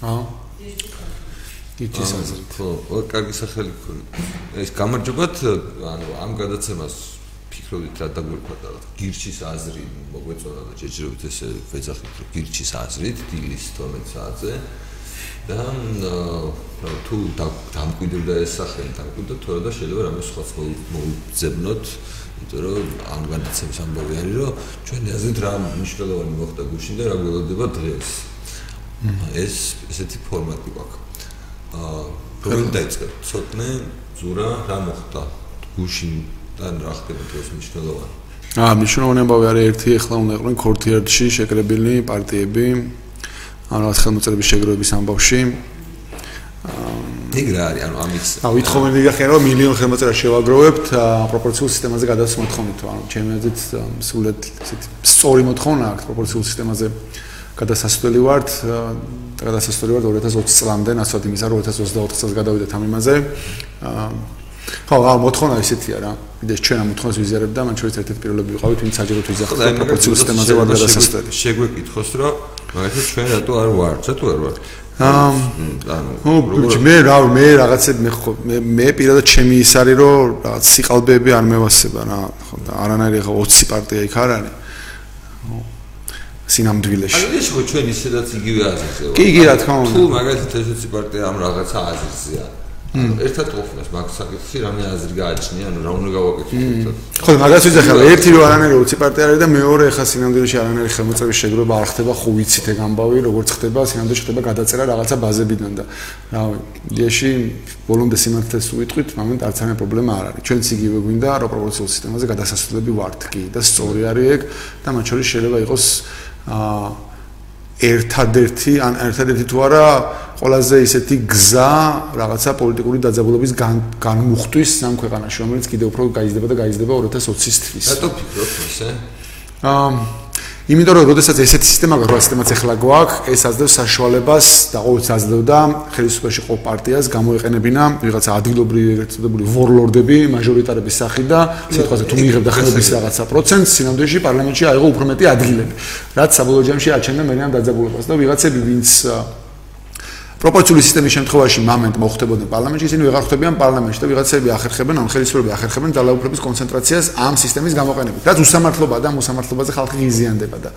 აა გიჩის აზრით. ხო, კარგი სახელი ქონდა. ეს გამარჯობათ, ანუ ამ გადაცემას ფიქრობთ რა დაგვირქვა და გირჩის აზრი მოგვეწონა და შეჭრებით ესე ვეძახით რომ გირჩის აზრით დილის 12 საათზე და თუ დამკვიდრდა ეს სახელი დამკვიდრდა თორე და შეიძლება რამე სხვა მოუძებნოთ იმიტომ რომ ამ განაცემის ამბავი არის რომ ჩვენი აზრით რა მნიშვნელოვანი მოხდა გუშინ და რა გველოდება დღეს? ეს ესეთი ფორმატი გვაქვს. აა როგორ დაიწყებ ცოტნე ზურა რა მოხდა გუშინ და რა ხდება დღეს მნიშვნელოვანი? აა მნიშვნელოვანი ამბავი არის ერთი ახლა უნდა იყვნენ ქორთიერთში შეკრებილი პარტიები ანუ რა ხელმოწერების შეგროვების ამბავში ეგ რა არის? ანუ ამის აუ ვითხოვენ ვიღახენ რომ მილიონ ხელმოწერა შევაგროვებთ პროპორციულ სისტემაზე გადასვლა მოთხოვნით ანუ ჩემი აზრით სულად ესეთი სწორი მოთხოვნა აქვს პროპორციულ სისტემაზე გადასასვლელი ვართ და გადასასვლელი ვართ 2020 წლამდე ნაცვლად იმისა რომ 2024 წელს გადავიდეთ ამ იმაზე. ხო რა მოთხოვნა ისეთია რა. მიდეს ჩვენ ამ მოთხოვნას ვიზიარებ და მან შორის ერთ-ერთი პირველები ვიყავით ვინც საჯაროდ ვიზახავთ პროპორციულ სისტემაზე ვარ გადასასვლელი. შეგვეკითხოს რომ მაგალითად ჩვენ რატო არ ვართ რატო არ ვართ ანუ მე რა მე რაღაცე მე ხო მე პირადად ჩემი ის არის რომ რაღაც სიყალბეები არ მევასება რა ხო და არანაირი ხო 20 პარტია იქ არ არის სინამდვილეში. ანუ ეს ხო ჩვენ ისედაც იგივე აზრზეა. კი, კი, რა თქმა უნდა. თუ მაგალითად ეს 20 პარტია ამ რაღაცა აზრზეა. ერთად ყოფნას მაგ საკითხში რამე აზრი გააჩნია, ანუ რა უნდა გავაკეთო? ხო, მაგას ვიძახე, ერთი რო არანაირი 20 პარტია არის და მეორე ახლა სინამდვილეში არანაირი ხელმოწერის შეგროვა არ ხდება, ხო ვიცით ეგ ამბავი, როგორც ხდება, სინამდვილეში ხდება გადაწერა რაღაცა ბაზებიდან და რა ვიცი, ბოლომდე სიმართლეს უიტყვით, მომენტ არც არანაირი პრობლემა არ არის. ჩვენც იგივე გვინდა, რომ პროპორციულ სისტემაზე გადასასვლელები ვართ კი და სწორი არის ეგ და მათ შორის შეიძლება იყოს აა ერთადერთი ან ერთადერთი თუ არა ყველაზე ისეთი გზა რაღაცა პოლიტიკური დაძაბულობის განმუხტვის სამ ქვეყანაში რომელიც კიდევ უფრო გაიზრდება და გაიზრდება 2020 წლის. რატო ფიქრობ ესე? აა იმიტომ რომ როდესაც ესეთი სისტემა გაქვს, სისტემაც ახლა გვაქვს, ეს აძლევს საშუალებას და ყოველთვის აძლევდა ხელისუფლებაში ყოფ პარტიას გამოეყენებინა ვიღაცა ადგილობრივი ერთადებული ვორლორდები მაჟორიტარების სახით და სიტყვაზე თუ მიიღებდა ხელობის რაღაცა პროცენტს, სინამდვილეში პარლამენტში აიღო უფრო მეტი ადგილები, რაც საბოლოო ჯამში აჩენდა მერიან დაძაბულობას და ვიღაცები ვინც პროპორციული სისტემის შემთხვევაში მომენტ მოხდებოდნენ პარლამენტში, ისინი ვეღარ ხვდებიან პარლამენტში და ვიღაცები ახერხებენ, ან ხელისუფლებები ახერხებენ ძალაუფლების კონცენტრაციას ამ სისტემის გამოყენებით. რაც უსამართლობა და მოსამართლობაზე ხალხი ღიზიანდება და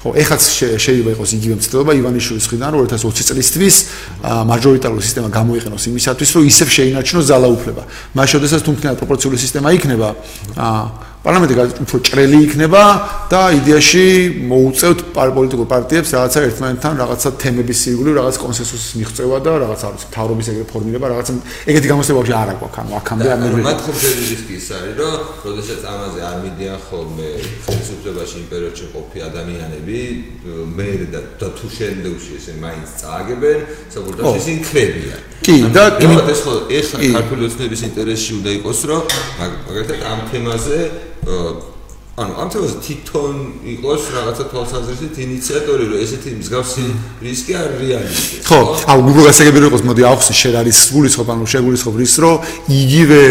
ხო, ეხაც შეიძლება იყოს იგივე მცდელობა ივანიშვილის ხრიდან 2020 წლისთვის მაჟორიტარული სისტემა გამოიყენოს იმისათვის, რომ ისევ შეინარჩუნოს ძალაუფლება. მას შესაძლოა თუმცა პროპორციული სისტემა იქნება აა პარლამენტი უფრო ჭრელი იქნება და იდეაში მოუწევთ პოლიტიკურ პარტიებს რაღაცა ერთმანეთთან რაღაცა თემების სიგული, რაღაც კონსენსუსის მიღწევა და რაღაც არის თავრობის ეგრე ფორმირება, რაღაც ეგეთი გამოსწორება ვაფშე არ აქვს, ანუ აქამდე არ მეგრე. მათ ხომშები რისკი ის არის, რომ როდესაც ამაზე არ მიდიან ხოლმე ხელისუფლებაში იმ პერიოდში ყოფი ადამიანები, მე და თუ შენდევში ესე მაინც წააგებენ, საბოლოოდ ისინი ხრებიან. კი, და ეს ხო ეხლა ქართული ოცნების ინტერესში უნდა იყოს, რომ მაგალითად ამ თემაზე ანუ ამ თემაზე თვითონ იყოს რაღაცა თვალსაზრისით ინიციატორი რომ ესეთი მსგავსი რისკი არ რეალიზდება. ხო, აუ გუგლ გასაგები რომ იყოს მოდი ახსნი შენ არის გულისხმობ ანუ შეგულისხმობ რის რომ იგივე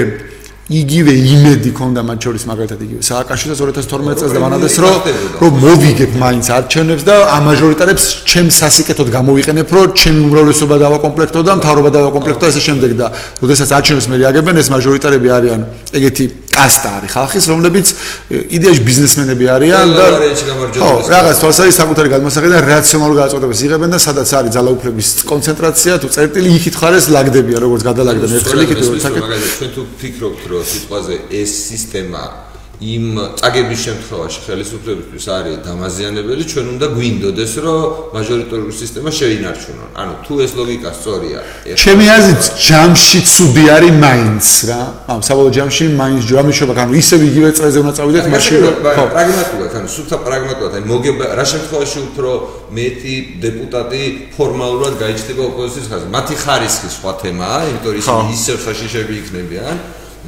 იგივე იმედი ქონდა მათ შორის მაგალითად იგივე სააკაშვილის 2012 წელს და ვანადეს რომ რომ მოვიგებ მაინც არჩევნებს და ამ მაჟორიტარებს ჩემს სასიკეთოდ გამოვიყენებ რომ ჩემი უმრავლესობა დავაკომპლექტო და მთავრობა დავაკომპლექტო ესე შემდეგ და როდესაც არჩევნებს მე რეაგებენ ეს მაჟორიტარები არიან ეგეთი კასტა არის ხალხის, რომლებიც იდეაში ბიზნესმენები არიან და ხო, რაღაც თვალსაჩინო საკუთარი გადმოსახედა რაციონალურ გადაწყვეტებას იღებენ და სადაც არის ძალაუფლების კონცენტრაცია, თუ წერტილი იქით ხარეს ლაგდებია, როგორც გადალაგდა ერთხელ იქით, როგორც საკეთ. ჩვენ თუ ფიქრობთ, რომ სიტყვაზე ეს სისტემა იმ წაგების შემთხვევაში ხელისუფლებისთვის არის დამაზიანებელი, ჩვენ უნდა გვინდოდეს, რომ მაჟორიტარული სისტემა შეინარჩუნონ. ანუ თუ ეს ლოგიკა სწორია. ჩემი აზრით, ჯამში ცუდი არის მაინც რა. ამ საბოლოო ჯამში მაინც ჯამიშობა, ანუ ისევ იგივე წრეზე უნდა წავიდეთ, მაშინ ხო, პრაგმატულად, ანუ სულთა პრაგმატულად, აი მოგება რა შემთხვევაში უფრო მეტი დეპუტატი ფორმალურად გაიჩნდება ოპოზიციის ხაზზე. მათი ხარისხი სხვა თემაა, იმიტომ რომ ისევ საშიშები იქნებიან,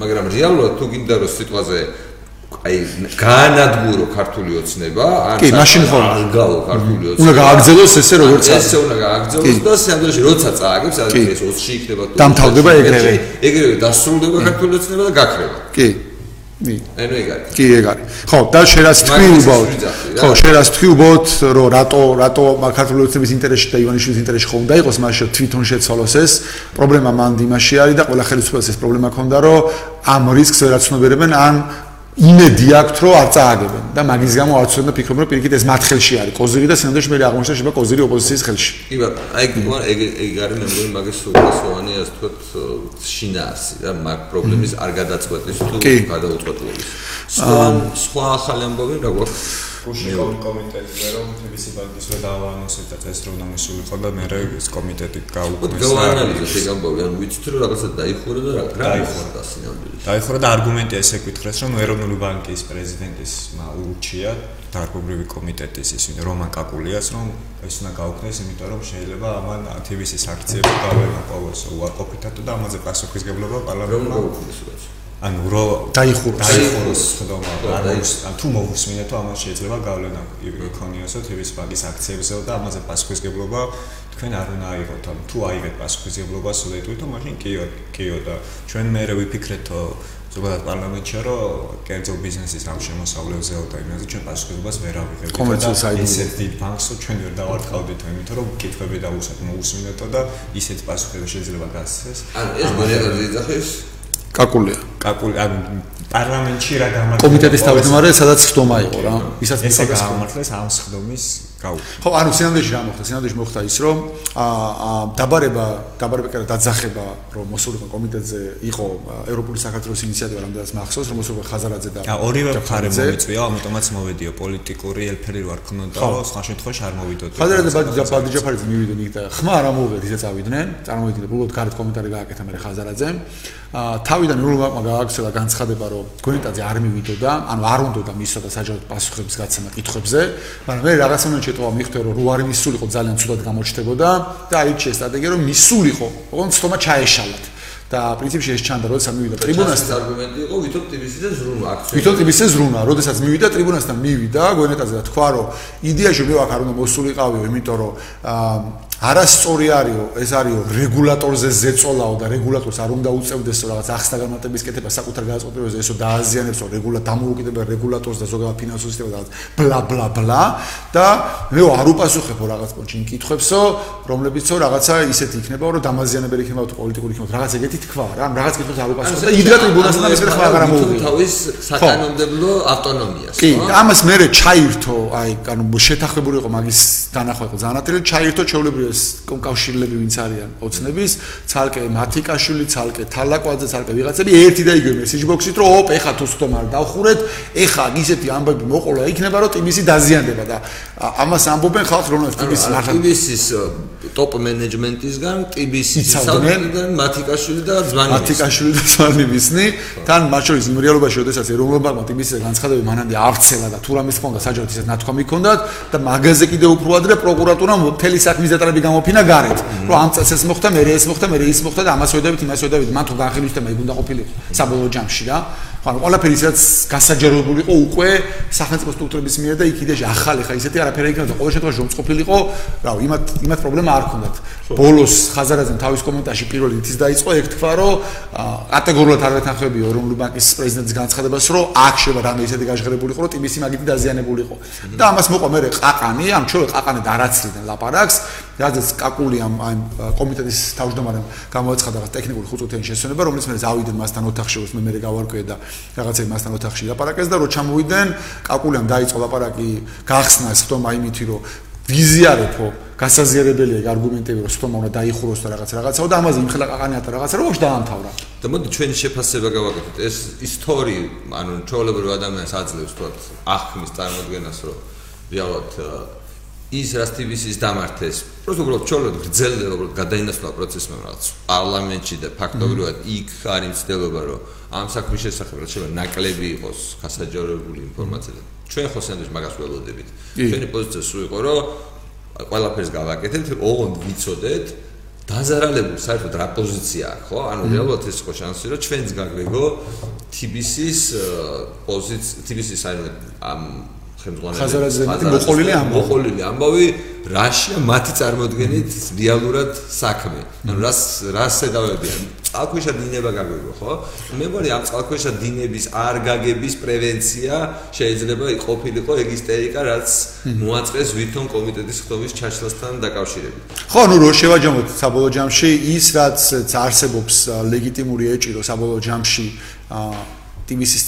მაგრამ რეალურად თუ გინდა რომ სიტყვაზე აი განადგურო ქართული ოცნება ან კი მაშინ ხო გალო ქართული ოცნება. უნდა გააგზელოს ესე როგორც ესე უნდა გააგზელოს და სამდროში როცა წააგებს ეს 20-ში იქნება თუ დამთავრდება ეგრევე. ეგრევე დასრულდება ქართული ოცნება და გაქრება. კი. ანუ ეგ არის. კი, ეგ არის. ხო, და შერას თქვი უბაოდ. ხო, შერას თქვი უბაოდ, რომ რატო, რატო ქართულების ინტერესში და ივანიშვილის ინტერესში ხომ დაიყოს მასში თვითონ შეცვალოს ეს პრობლემა მან იმაში არის და ყველა ხელისუფლებას ეს პრობლემა ქონდა, რომ ამ რისკს ვერ აცნობიერებენ ან იმედი აქვს რომ არ წააგებენ და მაგის გამო არც უნდა ფიქრობ რომ პირიქით ეს მათ ხელში არის კოზირი და სინამდვილეში მე აღმოჩნდა შეიძლება კოზირი ოპოზიციის ხელში. კი ბატონო, აი ეგ ეგ არის მე მგონი მაგის სულასოვანი ასე თქვა შინაარსი და მაგ პრობლემის არ გადაწყვეტის თუ გადაუწყვეტლობის. სხვა სხვა ახალი ამბობი რა გვაქვს? გუში კომიტეტზე რომ თბილისი ბანკის ვერ დავანონსეთ და ეს რომ დამისულიყო და მე ეს კომიტეტი გაუქმეს. გავანალიზოთ ეგ ამბავი, ანუ ვიცით რომ რაღაცა დაიხურა და რა დაიხურა და სინამდვილეში. დაიხურა და არგუმენტი ესე გითხრეს რომ ეროვნული ბანკის პრეზიდენტის ურჩია დარგობრივი კომიტეტის ის ვინ რომან კაკულიას რომ ეს უნდა გაუქმდეს, იმიტომ რომ შეიძლება ამან თბილისის აქციები გავენა ყოველს უარყოფითად და ამაზე პასუხისგებლობა პარლამენტმა გაუქმდეს რაც. ანუ რო დაიხუროს. დაიხუროს ხდომა ან თუ მოვუსმინეთ ამას შეიძლება გავლენა იქონიოსო TV-ის ბაგის აქციებზეო და ამაზე პასუხისგებლობა თქვენ არ უნდა აიღოთ. ან თუ აიღეთ პასუხისგებლობას უდეტვითო მაშინ კიო კიო და ჩვენ მეერე ვიფიქრეთო ზოგადად პარლამენტში რომ კერძო ბიზნესის ამ შემოსავლებზეო და იმაზე ჩვენ პასუხისგებლობას ვერ ავიღებთ. კომერციულ საიდუმლო. დიდ ბანკსო ჩვენ ვერ დავართავდით იმიტომ რომ კითხვები დაუსვათ მოусმინეთო და ისეთ პასუხები შეიძლება გასცეს. ან ეს მონეტაზე იძახეს კაკულია. კაკული ან პარლამენტში რა გამართება? კომიტეტის თავმჯდომარე, სადაც ხდომა იყო რა. ისაც ესე გამართლეს ამ ხდომის გაუ. ხო, ანუ სინამდვილეში რა მოხდა? სინამდვილეში მოხდა ის, რომ აა დაბარება, დაბარება კიდე დაძახება, რომ მოსულიყო კომიტეტზე იყო ევროპული საქართველოს ინიციატივა, რამდენიც მახსოვს, რომ მოსულიყო ხაზარაძე და და ორივე მხარე მომიწვია, ამიტომაც მოვედიო პოლიტიკური ელფერი რო არ ქონოდა, სხვა შემთხვევაში არ მოვიდოდ. ხაზარაძე და ბადიჯაფარიძე მივიდნენ იქ და ხმა არ ამოვედი, ისე წავიდნენ, წარმოვიდნენ, ბოლოდ გარეთ კომენტარი გააკეთა მე ხაზარაძემ. აა თავიდან ნულმაკმა გააქცელა განცხადება, რომ გვენეტაძე არ მივიდოდა, ანუ არ უნდოდა მისვა და საჯაროდ პასუხების გაცემა კითხვებზე, მაგრამ მე მომენტში ეტყობა მიხვდა, რომ რო არ მისულიყო ძალიან ცუდად გამოჩნდებოდა და აირჩიეს სტრატეგია, რომ მისულიყო, ოღონდ თომა ჩაეშალათ. და პრინციპში ეს ჩანდა, როდესაც მივიდა ტრიბუნასთან. არგუმენტი იყო, ვითომ ტიბისიდან ზრუნვა აქცია. ვითომ ტიბისიდან ზრუნვა, როდესაც მივიდა ტრიბუნასთან, მივიდა გვენეტაძე და თქვა, რომ იდეაში მე ვახარ უნდა მოსულიყავიო, იმიტომ რომ არასწორი არისო, ეს არისო რეგულატორზე ზეწოლაო და რეგულატორს არ უნდა უწევდესო რაღაც ახსნა განმარტების კეთება საკუთარ განწყობაზე, ესო დააზიანებსო რეგულა დამოუკიდებელ რეგულატორს და ზოგადად ფინანსურ სისტემას რაღაც ბლა ბლა ბლა და მე არ უპასუხებო რაღაც პონჩი იმ კითხვებსო, რომლებიცო რაღაცა ისეთი იქნება, რომ დამაზიანებელი იქნება თუ პოლიტიკური იქნება, რაღაც ეგეთი თქვა რა, რაღაც კითხვებს არ უპასუხებ და იდგა ტრიბუნასთან ეს ხმა აღარ ამოვიდა. თავის საკანონმდებლო ავტონომიას. კი, ამას მე ჩაირთო, აი, ანუ შეთანხმებული იყო მაგის განახვა იყო ზანატელი, ჩაირთო ჩეულებრივი ეს კონკავშირლები ვინც არიან ოცნების, ცალკე მათიკაშვილი, ცალკე თალაკვაძე, ცალკე ვიღაცები ერთი და იგივე მესიჯ ბოქსით, რომ ოპ, ეხა თუ სტომ არ დავხურეთ, ეხა ისეთი ამბები მოყოლა იქნება, რომ ტიმისი დაზიანდება და ამას ამბობენ ხალხს, რომ ტიმისი მართლა ტიმისის ტოპ მენეჯმენტისგან, ტიმისის საუბრიდან მათიკაშვილი და ზვანი მათიკაშვილი და ზვანი ვისნი, თან მათ შორის იმ რეალობაში, შესაძაც ეროვნულობა ტიმისის განცხადებები მანამდე აღწელა და თუ რამის ხონდა საჯაროდ ისეთ ნათქვამი ჰქონდათ და მაგაზე კიდე უფრო ადრე პროკურატურამ მთელი საქმის დეტალები გამოფინა გარეთ. რომ ამ წელს ეს მოხდა მე ეს მოხდა მე ის მოხდა და ამას ვედებით იმას ვედებით. მან თუ განხილვის თემა იქ უნდა ყოფილიყო საბოლოო ჯამში რა. ხო ყველაფერი ისაც გასაჯერებული იყო უკვე სახელმწიფო სტრუქტურების მიერ და იქ იდეაში ახალი ხა ისეთი არაფერი იქნება და ყოველ შემთხვევაში რომ ყოფილიყო რა იმათ იმათ პრობლემა არ ქონდათ. ბოლოს ხაზარაძემ თავის კომენტარში პირველი ითის დაიწყო ეგ თქვა რომ კატეგორიულად არ ვეთანხმებიო ეროვნული ბანკის პრეზიდენტის განცხადებას რომ აქ შეიძლება რამე ისეთი გაჟღერებული იყო რომ ტიმისი მაგითი დაზიანებული იყო და ამას მოყვა მე ყაყანი ამ ჩვენ ყაყანი დარაცრიდან ლაპარაკს რადგან კაკული ამ ამ კომიტეტის თავმჯდომარემ გამოაცხადა რაღაც ტექნიკური ხუწუთიანი შესვენება რომელიც მე ზავიდენ მასთან ოთახში ოს მე მე გავარკვიე და რაღაცა მასთან ოთახში ლაპარაკეს და რო ჩამოვიდნენ კაკულიამ დაიწყო ლაპარაკი გახსნა სთომა იმითი რომ ვიზიარებო გასაზიარებელია არგუმენტები რომ სთომა უნდა დაიხუროს და რაღაც რაღაცაო და ამაზე იმხელა ყაყანიათა რაღაცა რომ დაამთავრა და მოდი ჩვენი შეფასება გავაკეთოთ. ეს ისტორი ანუ ჩვეულებრივ ადამიანს აძლევს თქო ახმის წარმოადგენას რომ რეალურად ის რაც TVS-ის დამართეს, просто უბრალოდ ჩოლოდ გრძელდება, უბრალოდ გადაინაცვლა პროცესმა რაღაც პარლამენტში და ფაქტობრივად იქ არის მცდელობა, რომ ამ საქმის შესახებ რაც შეიძლება ნაკლები იყოს გასაჯარებული ინფორმაცია. ჩვენ ხო სანდვიჩ მაგას ველოდებით. ჩვენი პოზიცია სულ იყო, რომ ყველაფერს გავაკეთებთ, ოღონდ ვიცოდეთ დაზარალებული საერთოდ რა პოზიცია აქვს, ხო? ანუ რეალურად ეს იყო შანსი, რომ ჩვენც გაგვეგო TBC-ის პოზიცია, TBC-ის აი ამ ხელმძღვანელი ხაზარაძე მოყოლილი ამბავი. მოყოლილი ამბავი რაშია მათი წარმოდგენით რეალურად საქმე. ანუ რას რას ედავებიან წყალქვეშა დინება გაგვიგო ხო? მე მგონი ამ წყალქვეშა დინების არ გაგების პრევენცია შეიძლება ყოფილიყო ეგ ისტერიკა რაც მოაწყეს ვითომ კომიტეტის ხდომის ჩაშლასთან დაკავშირებით. ხო ნუ რო შევაჯამოთ საბოლოო ჯამში ის რაც არსებობს ლეგიტიმური ეჭირო საბოლოო ჯამში ტივისის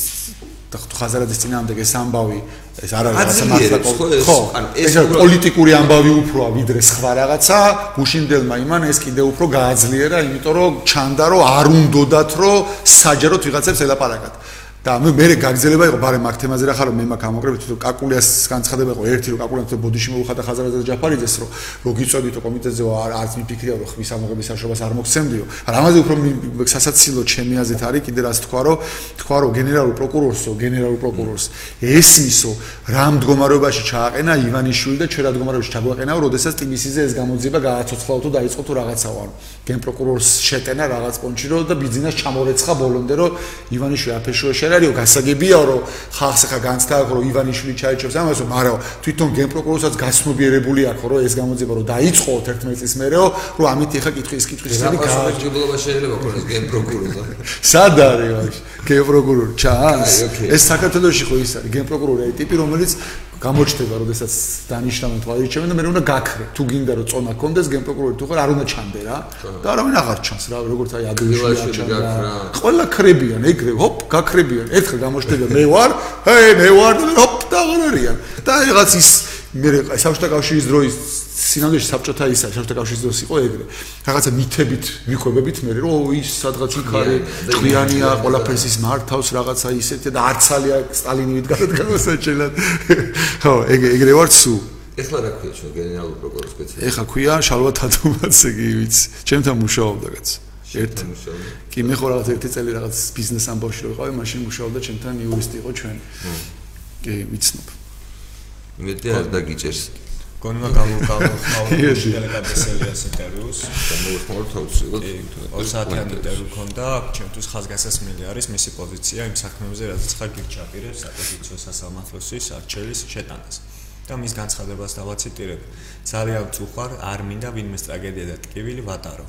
და ხაზარაძის წინააღმდეგ ეს ამბავი ეს არ არის რაღაცა მართლა ხო ანუ ეს პოლიტიკური ამბავი უფროა ვიდრე სხვა რაღაცა გუშინდელმა იმან ეს კიდე უფრო გააძლიერა იმიტომ რომ ჩანდა რომ არ უნდათ რომ საჯაროდ ვიღაცებს ელაპარაკათ და მე მე გაგზელება იყო ბარემ აქ თემაზე რა ხარო მე მაგ ამოგრებით თუ კაკულიას განცხადება იყო ერთი რომ კაკულიას თუ ბოდიში მოუხადა ხაზარაძე ჯაფარიძეს რომ რო გიწოდითო კომიტეტზე არ არც მიფიქრია რომ ხმის ამოგრების საშუალებას არ მოგცემდიო რამაზე უფრო სასაცილო ჩემი აზრით არის კიდე რაც თქვა რომ თქვა რომ გენერალურ პროკურორსო გენერალურ პროკურორს. ესმისო რა მდგომარეობაში ჩააყენა ივანიშვილი და ჩვენ რა მდგომარეობაში ჩაგვაყენაო როდესაც ტიბისიზე ეს გამოძიება გააცოცხლაო თუ დაიწყო თუ რაღაცაო ანუ გენპროკურორს შეტენა რაღაც პონჩი რომ და ბიზნეს ჩამორეცხა ბოლომდე რომ ივანიშვილი აფეშოა არისო გასაგებია რომ ხალხს ახლა განცდა აქვს რომ ივანიშვილი ჩაიჭებს ამასო მაგრამ თვითონ გენპროკურორსაც გასნობიერებული აქვს რომ ეს გამოძიება რომ დაიწყო 11 წლის მერეო რომ ამით ახლა კითხვის კითხვის წელი გააჩნდება შეიძლება ქონდეს გენპროკურორს სად არის ვაში გენპროკურორი ჩანს. ეს საქართველოსი ხო ის არის გენპროკურორი აი ტიპი რომელიც გამოჩნდება, როდესაც დანიშნავენ თვალიჩემენ და მე უნდა გაქრე. თუ გინდა რომ წონა კონდეს გენპროკურორი თუ ხარ არ უნდა ჩანდე რა. და არავინ აღარ ჩანს რა, როგორც აი ადვილში ჩანდა. ყველა ქრებიან ეგრე, ჰოპ, გაქრებიან. ერთხელ გამოჩნდება მე ვარ, ჰეი, მე ვარ და ჰოპ, და აღარ არიან. და რაღაც ის მე საბჭოთა კავშირის დროის სინამდვილეში საბჭოთა ისა საბჭოთა კავშირის დროს იყო ეგრე. რაღაცა მითებით მიყვებებით მე რომ ის სადღაც იქ არის ჭკვიანია ყველაფერს ის მართავს რაღაცა ისეთი და არცალია სტალინივით გადადგამოსაჩენად ხო ეგ ეგრე ვარ სუ. ეხლა რა ქვია ჩვენ გენერალური პროკურორი სპეციალისტი? ეხლა ქვია შალვა თათუმაძე კი ვიცი ჩემთან მუშაობდა კაც. ერთ კი მე ხო რაღაც ერთი წელი რაღაც ბიზნეს ამბავში რო ვიყავი მაშინ მუშაობდა ჩემთან იურისტი იყო ჩვენ. კი ვიცნობ. იმედი არ დაგიჭერს გონმა გამოვხმაურე დელეგაციას ინტერვიუს გამოვხმაურე თავს იყო 2 საათიანი ინტერვიუ ქონდა ჩემთვის ხაზგასასმელი არის მისი პოზიცია იმ საქმეებზე რაც ხარ გირჩაპირებს საპოზიციო სასამართლოსის არჩევის შეტანას. და მის განცხადებას დავაციტირებ. ძალიან წუხარ არ მინდა ვინმე ტრაგედია და ტკივილი ვატარო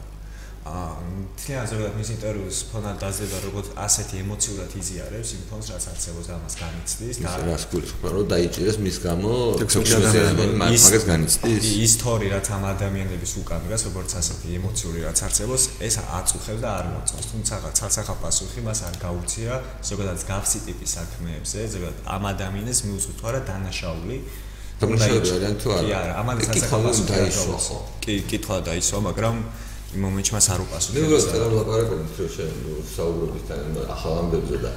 აა თლიან ზოგადად მის ინტერვიუს ფონად დაძება როგორც ასეთი ემოციურად იზიარებს იმ ფონს რაც არსებობს ამას განიცდის და რას გულისხმობ რომ დაიჭირეს მის გამო მაგას განიცდის. ის თორი რაც ამ ადამიანების უკან დგას როგორც ასეთი ემოციური რაც არსებობს ეს აწუხებს და არ მოწონს. თუმცა ცალსახა პასუხი მას არ გაუწია ზოგადად გავსი ტიპის საქმეებზე ზოგადად ამ ადამიანის მიუწვით თუ არა დანაშაული დამშაული თუ არა? კი არა ამან ცალსახა პასუხი დაისვა კი კითხვა დაისვა მაგრამ იმ მომენტში მას არ უპასუხებს. მე უბრალოდ წერა ლაპარაკობთ რომ შენ საუბრობთ თან ახალ ამბებზე და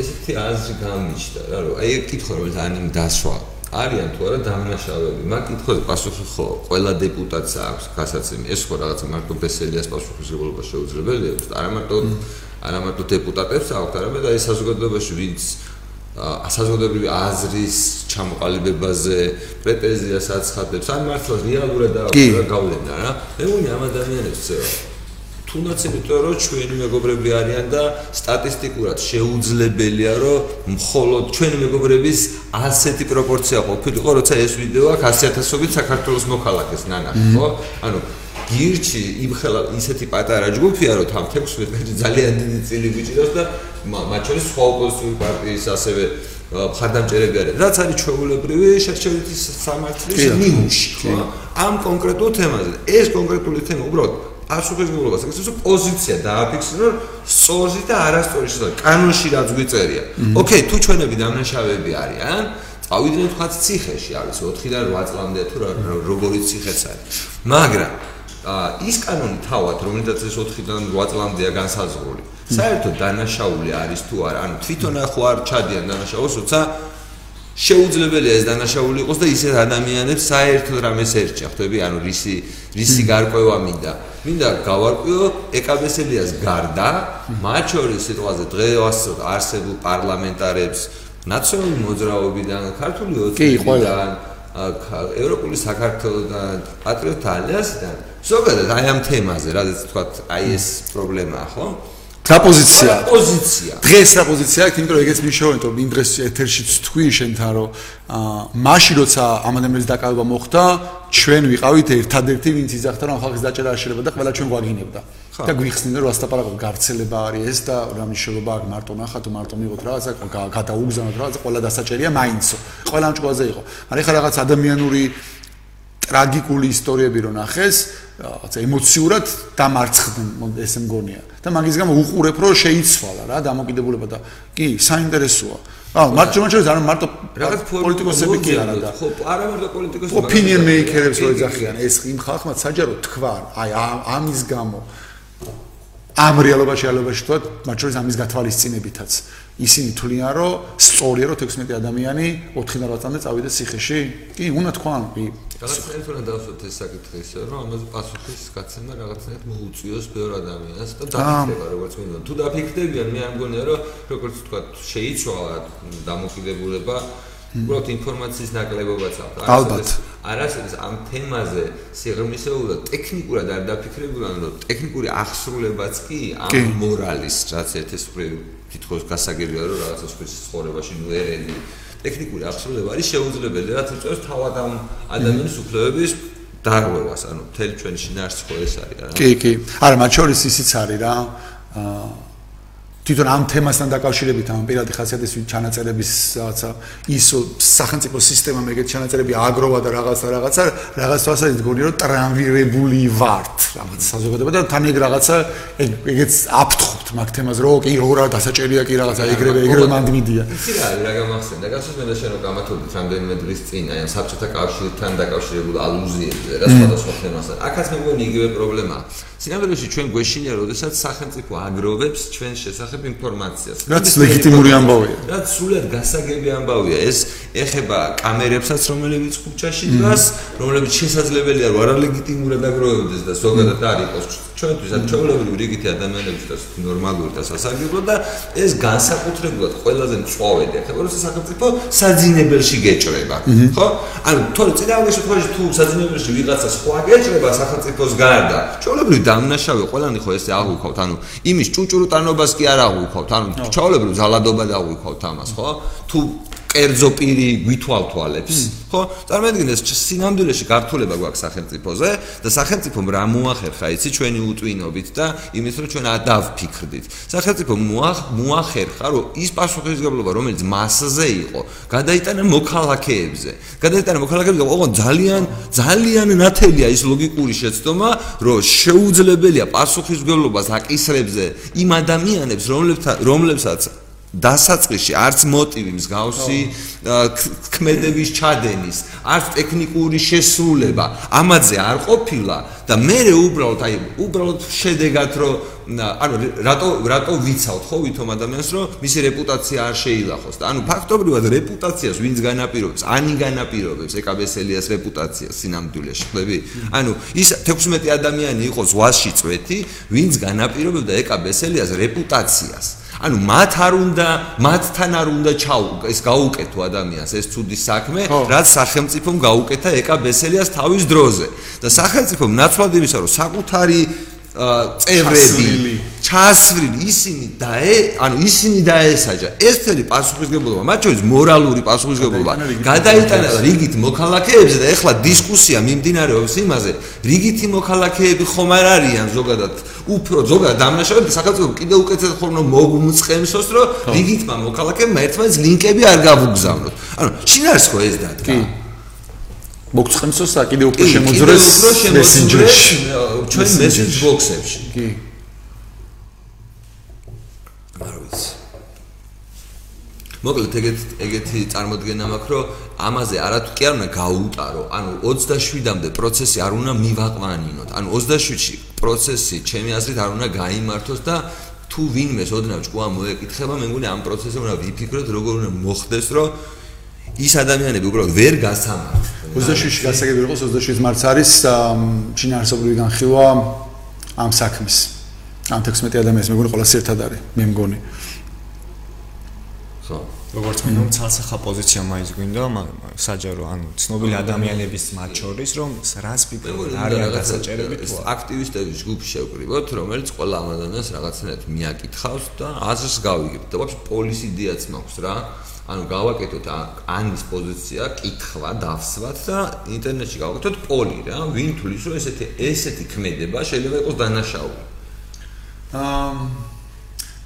ესეთი აზრი გამიჩნდა რა რომ აი კითხვა რომელიც ანიმ დასვა. არიან თუ არა დამნაშავეები მაგ კითხვაზე პასუხი ხო ყველა დეპუტატს აქვს გასაცემი. ეს ხო რაღაცა მარტო ბესელიას პასუხისმგებლობა შეუძლებელია. არა მარტო არა მარტო დეპუტატებს აქვს არამედ აი საზოგადოებაში ვინც საზოგადოებრივი აზრის ჩამოყალიბებაზე პრეტენზიას აცხადებს ან მართლა რეალურად და გავლენა რა მე მგონი ამ ადამიანებს თუნდაც იმიტომ რომ ჩვენი მეგობრები არიან და სტატისტიკურად შეუძლებელია რომ მხოლოდ ჩვენი მეგობრების ასეთი პროპორცია ყოფილიყო როცა ეს ვიდეო აქ 100000ობით საქართველოს მოქალაქეს ნანახი ხო ანუ გირჩი იმ ხელა ისეთი პატარა ჯგუფია რომ თან 16 წელი ძალიან დიდი წილი გიჭირავს და მათ შორის სხვა ოპოზიციური პარტიის ასევე ხარდამჭერები არიან რაც არის ჩვეულებრივი შეჩერების სამართლის ნიმუში ხო? ამ კონკრეტულ თემაზე ეს კონკრეტული თემა უბრალოდ პასუხისმგებლობას ეს ის პოზიცია დააფიქსირო სწორი და არასწორი შედა კანონში რაც გვიწერია. ოკეი თუ ჩვენები დამნაშავეები არიან წავიდნენ თქვა ციხეში არის 4-დან 8 წლამდე თუ როგორი ციხეც არის მაგრამ ის კანონი თავად რომელსაც ეს 4-დან 8 წლამდეა განსაზღვრული. საერთოდ დანაშაული არის თუ არა ანუ თვითონ ახო არ ჩადიან დანაშაულს როცა შეუძლებელია ეს დანაშაული იყოს და ისეთ ადამიანებს საერთოდ რამეს ერჩა ხვდები? ანუ რისი რისი გარკვევა მინდა. მინდა გავარკვიო ეკაბესელიას გარდა მათ შორის სიტყვაზე დღეს არსებულ პარლამენტარებს ნაციონალური მოძრაობიდან ქართული ოცნებიდან ევროპული საქართველოსთან პატრიოტთა ალიანსიდან ზოგადად აი ამ თემაზე, რადგან თქვა აი ეს პრობლემაა, ხო? რა პოზიცია? პოზიცია. დღეს რა პოზიცია აქვს, იმიტომ რომ ეგეც მიშოვენ, რომ იმ დღეს ეთერშიც თქვი შენთან, რომ აა მაშინ როცა ამანდამელის დაკავება მოხდა, ჩვენ ვიყავით ერთადერთი, ვინც იძახდა, რომ ხალხის დაჭერა არ შეიძლება და ყველა ჩვენ გვაგინებდა. და გვიხსნიდა, რომ ასტაპარაკო გარცელება არის ეს და რა მნიშვნელობა აქვს მარტო ნახა თუ მარტო მიღოთ რაღაცა გადაუგზავნოთ რაღაცა, ყველა დასაჭერია მაინცო. ყველა ამ ჭკუაზე იყო. მაგრამ ეხლა რაღაც ადამიანური ტრაგიკული ისტორიები რო ნახეს, რაღაცა ემოციურად დამარცხდნენ ესე მგონია. და მაგის გამო უყურებ რომ შეიცვალა რა დამოკიდებულება და კი საინტერესოა. აა მარტო მარტო არ მარტო რაღაც პოლიტიკოსები კი არა და ხო არა მარტო პოლიტიკოსები opinion maker-ებს რო ეძახიან ეს იმ ხალხმა საჯარო თქვა აი ამის გამო. ამ რეალობაში რეალობაში თქვა მარტო ამის გათვალისწინებითაც. ისინი თვლიან რომ სწორია რომ 16 ადამიანი 4 და 8 წამდე წავიდეს ციხეში. კი უნდა თქვან კი რაღაცნაირად უნდა დავსვათ ეს საკითხი ისე რომ ამაზე პასუხის გაცემა რაღაცნაირად მოუწიოს ბევრ ადამიანს და დაფიქრება როგორც მინდა თუ დაფიქრდებიან მე არ მგონია რომ როგორც თქვა შეიცვალა დამოკიდებულება უბრალოდ ინფორმაციის ნაკლებობაც აქვს. ალბათ. არასდროს ამ თემაზე სიღრმისეულად ტექნიკურად არ დაფიქრებულან რომ ტექნიკური აღსრულებაც კი ამ მორალის რაც ერთესფრი თითქოს გასაგებია რომ რაღაცა სხვის ცხოვრებაში ნუ ერენი ტექნიკური აღსრულება არის შეუძლებელი რაც უწევს თავად ამ ადამიანის უფლებების დარღვევას ანუ თელ ჩვენ შინაარსი ხო ეს არის რა კი კი. არა მათ შორის ისიც არის რა აა თვითონ ამ თემასთან დაკავშირებით ამ პირადი ხასიათის ჩანაწერების რაღაცა ისო სახელმწიფო სისტემა მეგეთ ჩანაწერები აგროვა და რაღაცა რაღაცა რაღაც თვალსაზრისით გონი რომ ტრანვირებული ვართ რაღაც საზოგადოება და თან ეგ რაღაცა ეგეც აფთხობთ მაგ თემას რომ კი რა დასაჭერია კი რაღაცა ეგრევე ეგრევე მანდმიდია იცი რა რა გამახსენდა გასასმენდა შენ რომ გამათობთ რამდენიმე დღის წინ აი ამ საბჭოთა კავშირთან დაკავშირებულ ალუზიებზე რა სხვადასხვა თემასთან აქაც მე მგონი იგივე პრობლემაა სინამდვილეში ჩვენ გვეშინია, როდესაც სახელმწიფო აგროვებს ჩვენ შესახებ ინფორმაციას. რაც ლეგიტიმური ამბავია. რაც სულად გასაგები ამბავია. ეს ეხება კამერებსაც, რომლებიც ქუჩაში დგას, რომლებიც შესაძლებელია რომ არალეგიტიმურად აგროვებდეს და ზოგადად არ იყოს ჩვენთვის ამ ჩაოლებრივი რიგითი ადამიანებისთვის ნორმალური და სასარგებლო და ეს განსაკუთრებულად ყველაზე მწვავედი ეხება რომ სახელმწიფო საძინებელში გეჭრება. ხო? ანუ თორე წინააღმდეგ შემთხვევაში თუ საძინებელში ვიღაცა სხვა გეჭრება სახელმწიფოს გარდა, ჩაოლებრივი დამნაშავე ყველანი ხო ესე აღვიქავთ ანუ იმის ჭუჭურუტანობას კი არ აღვიქავთ ანუ ჩაოლებრივ ზალადობა დააღვიქავთ ამას ხო თუ კერძო პირი გვითვალთვალებს ხო? წარმოიდგინეთ სინამდვილეში გართულება გვაქვს სახელმწიფოზე და სახელმწიფომ რა მოახერხა იცი? ჩვენი უტვინობით და იმის რომ ჩვენ ადავფიქრდით სახელმწიფო მოახერხა რომ ის პასუხისგებლობა რომელიც მასზე იყო გადაიტანა მოქალაქეებზე. გადაიტანა მოქალაქეებზე ოღონდ ძალიან ძალიან ნათელია ის ლოგიკური შეცდომა რომ შეუძლებელია პასუხისგებლობას აკისრებზე იმ ადამიანებს რომლებსაც დასაწყისში არც მოტივი მსგავსი ქმედების ჩადენის, არც ტექნიკური შესრულება ამაზე არ ყოფილა და მე უბრალოდ აი უბრალოდ შედეგად რომ ანუ რატო რატო ვიცავთ ხო ვითომ ადამიანს რომ მისი რეპუტაცია არ შეილახოს და ანუ ფაქტობრივად რეპუტაციას ვინც განაპირობებს, ანი განაპირობებს ეკაბესელიას რეპუტაციას სინამდვილეში ხლები? ანუ ის 16 ადამიანი იყო ზღვაში წვეთი, ვინც განაპირობებდა ეკაბესელიას რეპუტაციას. ანუ მათ არ უნდა მათთან არ უნდა ჩაუ ეს გაუკეთო ადამიანს ეს ცუდი საქმე რაც სახელმწიფომ გაუკეთა ეკა ბესელიას თავის დროზე. და სახელმწიფომ ნაცვლად იმისა რომ საკუთარი წევრები ჩასვლილი. ისინი დაე ანუ ისინი დაესაჯა ეს თელი პასუხისგებლობა მათ შორის მორალური პასუხისგებლობა. გადაიტანა რიგით მოქალაქეებზე და ეხლა დისკუსია მიმდინარეობს იმაზე რიგითი მოქალაქეები ხომ არ არიან ზოგადად უფრო ზოგადად დამნაშავე სახელმწიფო კიდე უკეთეს ხოლმე მოგმწყემსოს რომ რიგითმა მოქალაქეებმა ერთმანეთს ლინკები არ გავუგზავნოთ. ანუ შინაარს ხო ეს დადგა მოგწემსოს და კიდე უფრო შემოძრეს მესენჯერში. ჩვენ მესენჯ ბოქსებში კი. მოკლედ ეგეთ ეგეთი წარმოდგენა მაქვს რომ ამაზე არათუ კი არ უნდა გაუტარო. ანუ 27-მდე პროცესი არ უნდა მივაყვანინოთ. ანუ 27-ში პროცესი ჩემი აზრით არ უნდა გამოიმართოს და თუ ვინმეს ოდნავ ჭკუა მოეკითხება მე მგონი ამ პროცესზე უნდა ვიფიქროთ როგორ უნდა მოხდეს რომ ის ადამიანები უბრალოდ ვერ გასამართლენ 27-ში გასაგები იყოს 27 მარტს არის ჩინარსობრივი განხილვა ამ საქმის. ამ 16 ადამიანს მე მგონი ყველა ერთად არის, მე მგონი. ხო. როგორც მინდა ცალსახა პოზიცია მაინც გვინდა საჯარო ანუ ცნობილი ადამიანების მათ შორის რომ რას ფიქრობთ არიან დასაჭერები თუ აქტივისტების ჯგუფი შევკრიბოთ რომელიც ყველა ამ ადამიანს რაღაცნაირად მიაკითხავს და აზრს გავიგებთ და ვაფშე პოლის იდეაც მაქვს რა ანუ გავაკეთოთ ანის პოზიცია, კითხვა, დავსვათ და ინტერნეტში გავაკეთოთ პოლი რა, ვინ თulis რომ ესეთი ესეთი ქმედება შეიძლება იყოს დანაშაული. აა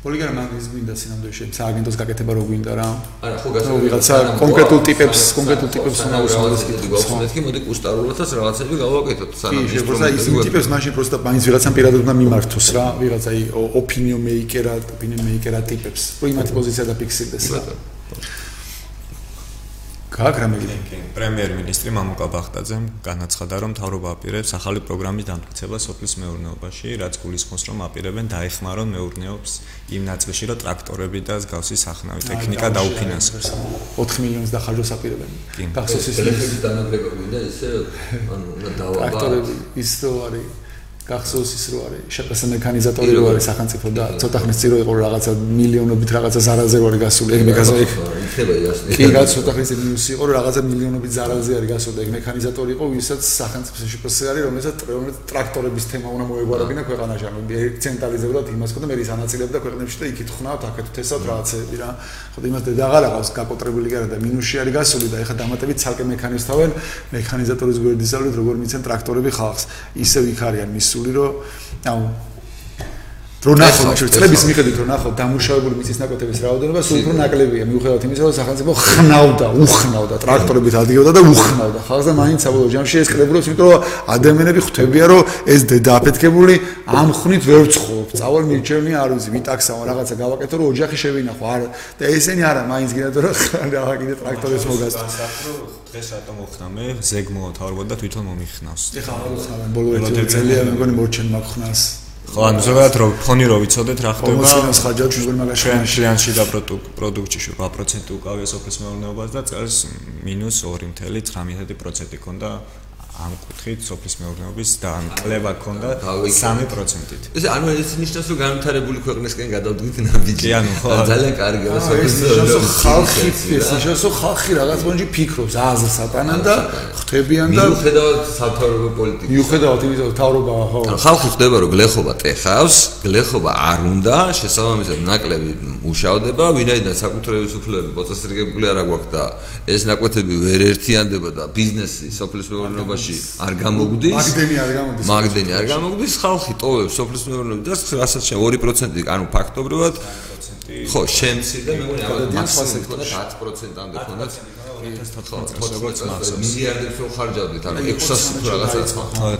პოლიგრამ მაგის გვინდა სინამდვილეში სააგენტოს გაკეთება რო გვინდა რა. არა, ხო გასაგებია. ვიღაცა კონკრეტულ ტიპებს, კონკრეტულ ტიპებს უნდა უსმენდეს კითხვა. მეთქი მოდი კუსტარულათაც რაღაცები გავაკეთოთ სანამ ის პროცესი ის ტიპებს მაშინ პროსტა მაინც ვიღაცამ პირადად უნდა მიმართოს რა, ვიღაცა ოპინიონ მეიკერა, ოპინიონ მეიკერა ტიპებს. პრიმატი პოზიცია დაფიქსირდეს რა. გაკ რამე პრემიერ-მინისტრი მამუკა ბახტაძემ განაცხადა რომ თავრობა აპირებს ახალი პროგრამის დამტკიცებას სოფლის მეურნეობაში რაც გულისხმობს რომ აპირებენ დაეხმარონ მეურნეობს იმ ნაწილში რომ ტრაქტორები და მსგავსი სახნავი ტექნიკა დაუფინანსოს 4 მილიონს დახარჯოს აპირებენ. გახსოვს ის ლექსის დანაგრებები და ესე ანუ უნდა დავაბა ტრაქტორები ის რო არის გახსოვს ის რო არის შპს მექანიზატორი რო არის სახელმწიფო და ცოტა ხნის წინ რო იყო რაღაცა მილიონობით რაღაცა ზარალზე რო არის გასული ეგ მეკაზე იქნება იასნი კი რა ცოტა ხნის მინუსი იყო რომ რაღაცა მილიონობით ზარალზე არის გასული ეგ მექანიზატორი იყო ვისაც სახელმწიფო შპს არის რომელსაც ტრაქტორების თემა უნდა მოეგვარებინა ქვეყანაში. ანუ ცენტრალიზებულად იმას ხო და მე ის ანაწილებდა ქვეყნებში და იქით ხნავთ აქეთ თესავთ რაღაცეები რა. ხო და იმას დედაღარ აღავს გაკოტრებული კი არა და მინუსი არის გასული და ეხა დამატებით ცალკე მექანიზთავენ მექანიზატორის გვერდისავლით როგორ მიცენ ტრაქტორები ხალხს. ისევ იქ არიან მის სული რომ აუ რო ნახო წლების მიხედვით რო ნახო დამუშავებული მიწის ნაკვეთების რაოდენობა სულ უფრო ნაკლებია მიუხედავად იმისა რომ სახელმწიფო ხნავდა უხნავდა ტრაქტორებით ადგილობდა და უხნავდა. ხალხს და მაინც საბოლოო ჯამში ეს კრებულობს იმიტომ რომ ადამიანები ხვდებიან რომ ეს დედა აფეთქებული ამ ხნით ვერ ვცხოვ წავალ მირჩევნი არ ვიცი ვიტაქსავ რაღაცა გავაკეთო რომ ოჯახი შევინახო. არა და ესენი არა მაინც გინდა რომ რა კიდე ტრაქტორებს მოგასწრო დღეს რატო მოხდა მე ზეგმო თავრობა და თვითონ მომიხნავს. ეხლა არ უცხავენ ბოლო ერთი წელია მეგონი მორჩენ მაგხნას ხო ანუ ზოგადად რო ფონი რო ვიცოდეთ რა ხდება? პრომოციას ხაჯავთ მეგონი მაგაში ჩვენ შლიანში და პროდუქტში 8% უკავია სოფლის მეურნეობას და წელს -2.19% ქონდა ამ კუთხით სოფლის მეურნეობის და ამ კლება ქონდა 3%-ით. ეს ანუ ეს ნიშნავს რომ განვითარებული ქვეყნისკენ გადავდგით ნაბიჯი. ანუ ხო. ძალიან კარგია სოფლის მეურნეობის ხალხი ეს ნიშნავს რომ ხალხი რაღაც მონჯი ფიქრობს. აზრს ატანან და ხვდებიან და მიუხედავად სათავრობო პოლიტიკის მიუხედავად იმისა რომ თავრობა ხო. ხალხი ხვდება რომ გლეხობა ტეხავს, გლეხობა არ უნდა, შესაბამისად ნაკლები მუშავდება, ვინაიდან საკუთრების უფლებები პოწესრიგებული არ აქვს და ეს ნაკვეთები ვერ ერთიანდება და ბიზნესი სოფლის მეურნეობაში სოფელში არ გამოგვდის. მაგდენი არ გამოდის. მაგდენი არ გამოგვდის, ხალხი ტოვებს სოფლის მეურნეობას და რასაც შე 2%, ანუ ფაქტობრივად 1%. ხო, შემცირდა მე მგონი ამ სხვა სექტორში 10%-ამდე ხონდა. 10% 14-14 როგორც მას მილიარდებს რომ ხარჯავდით, ანუ 600 რაღაცა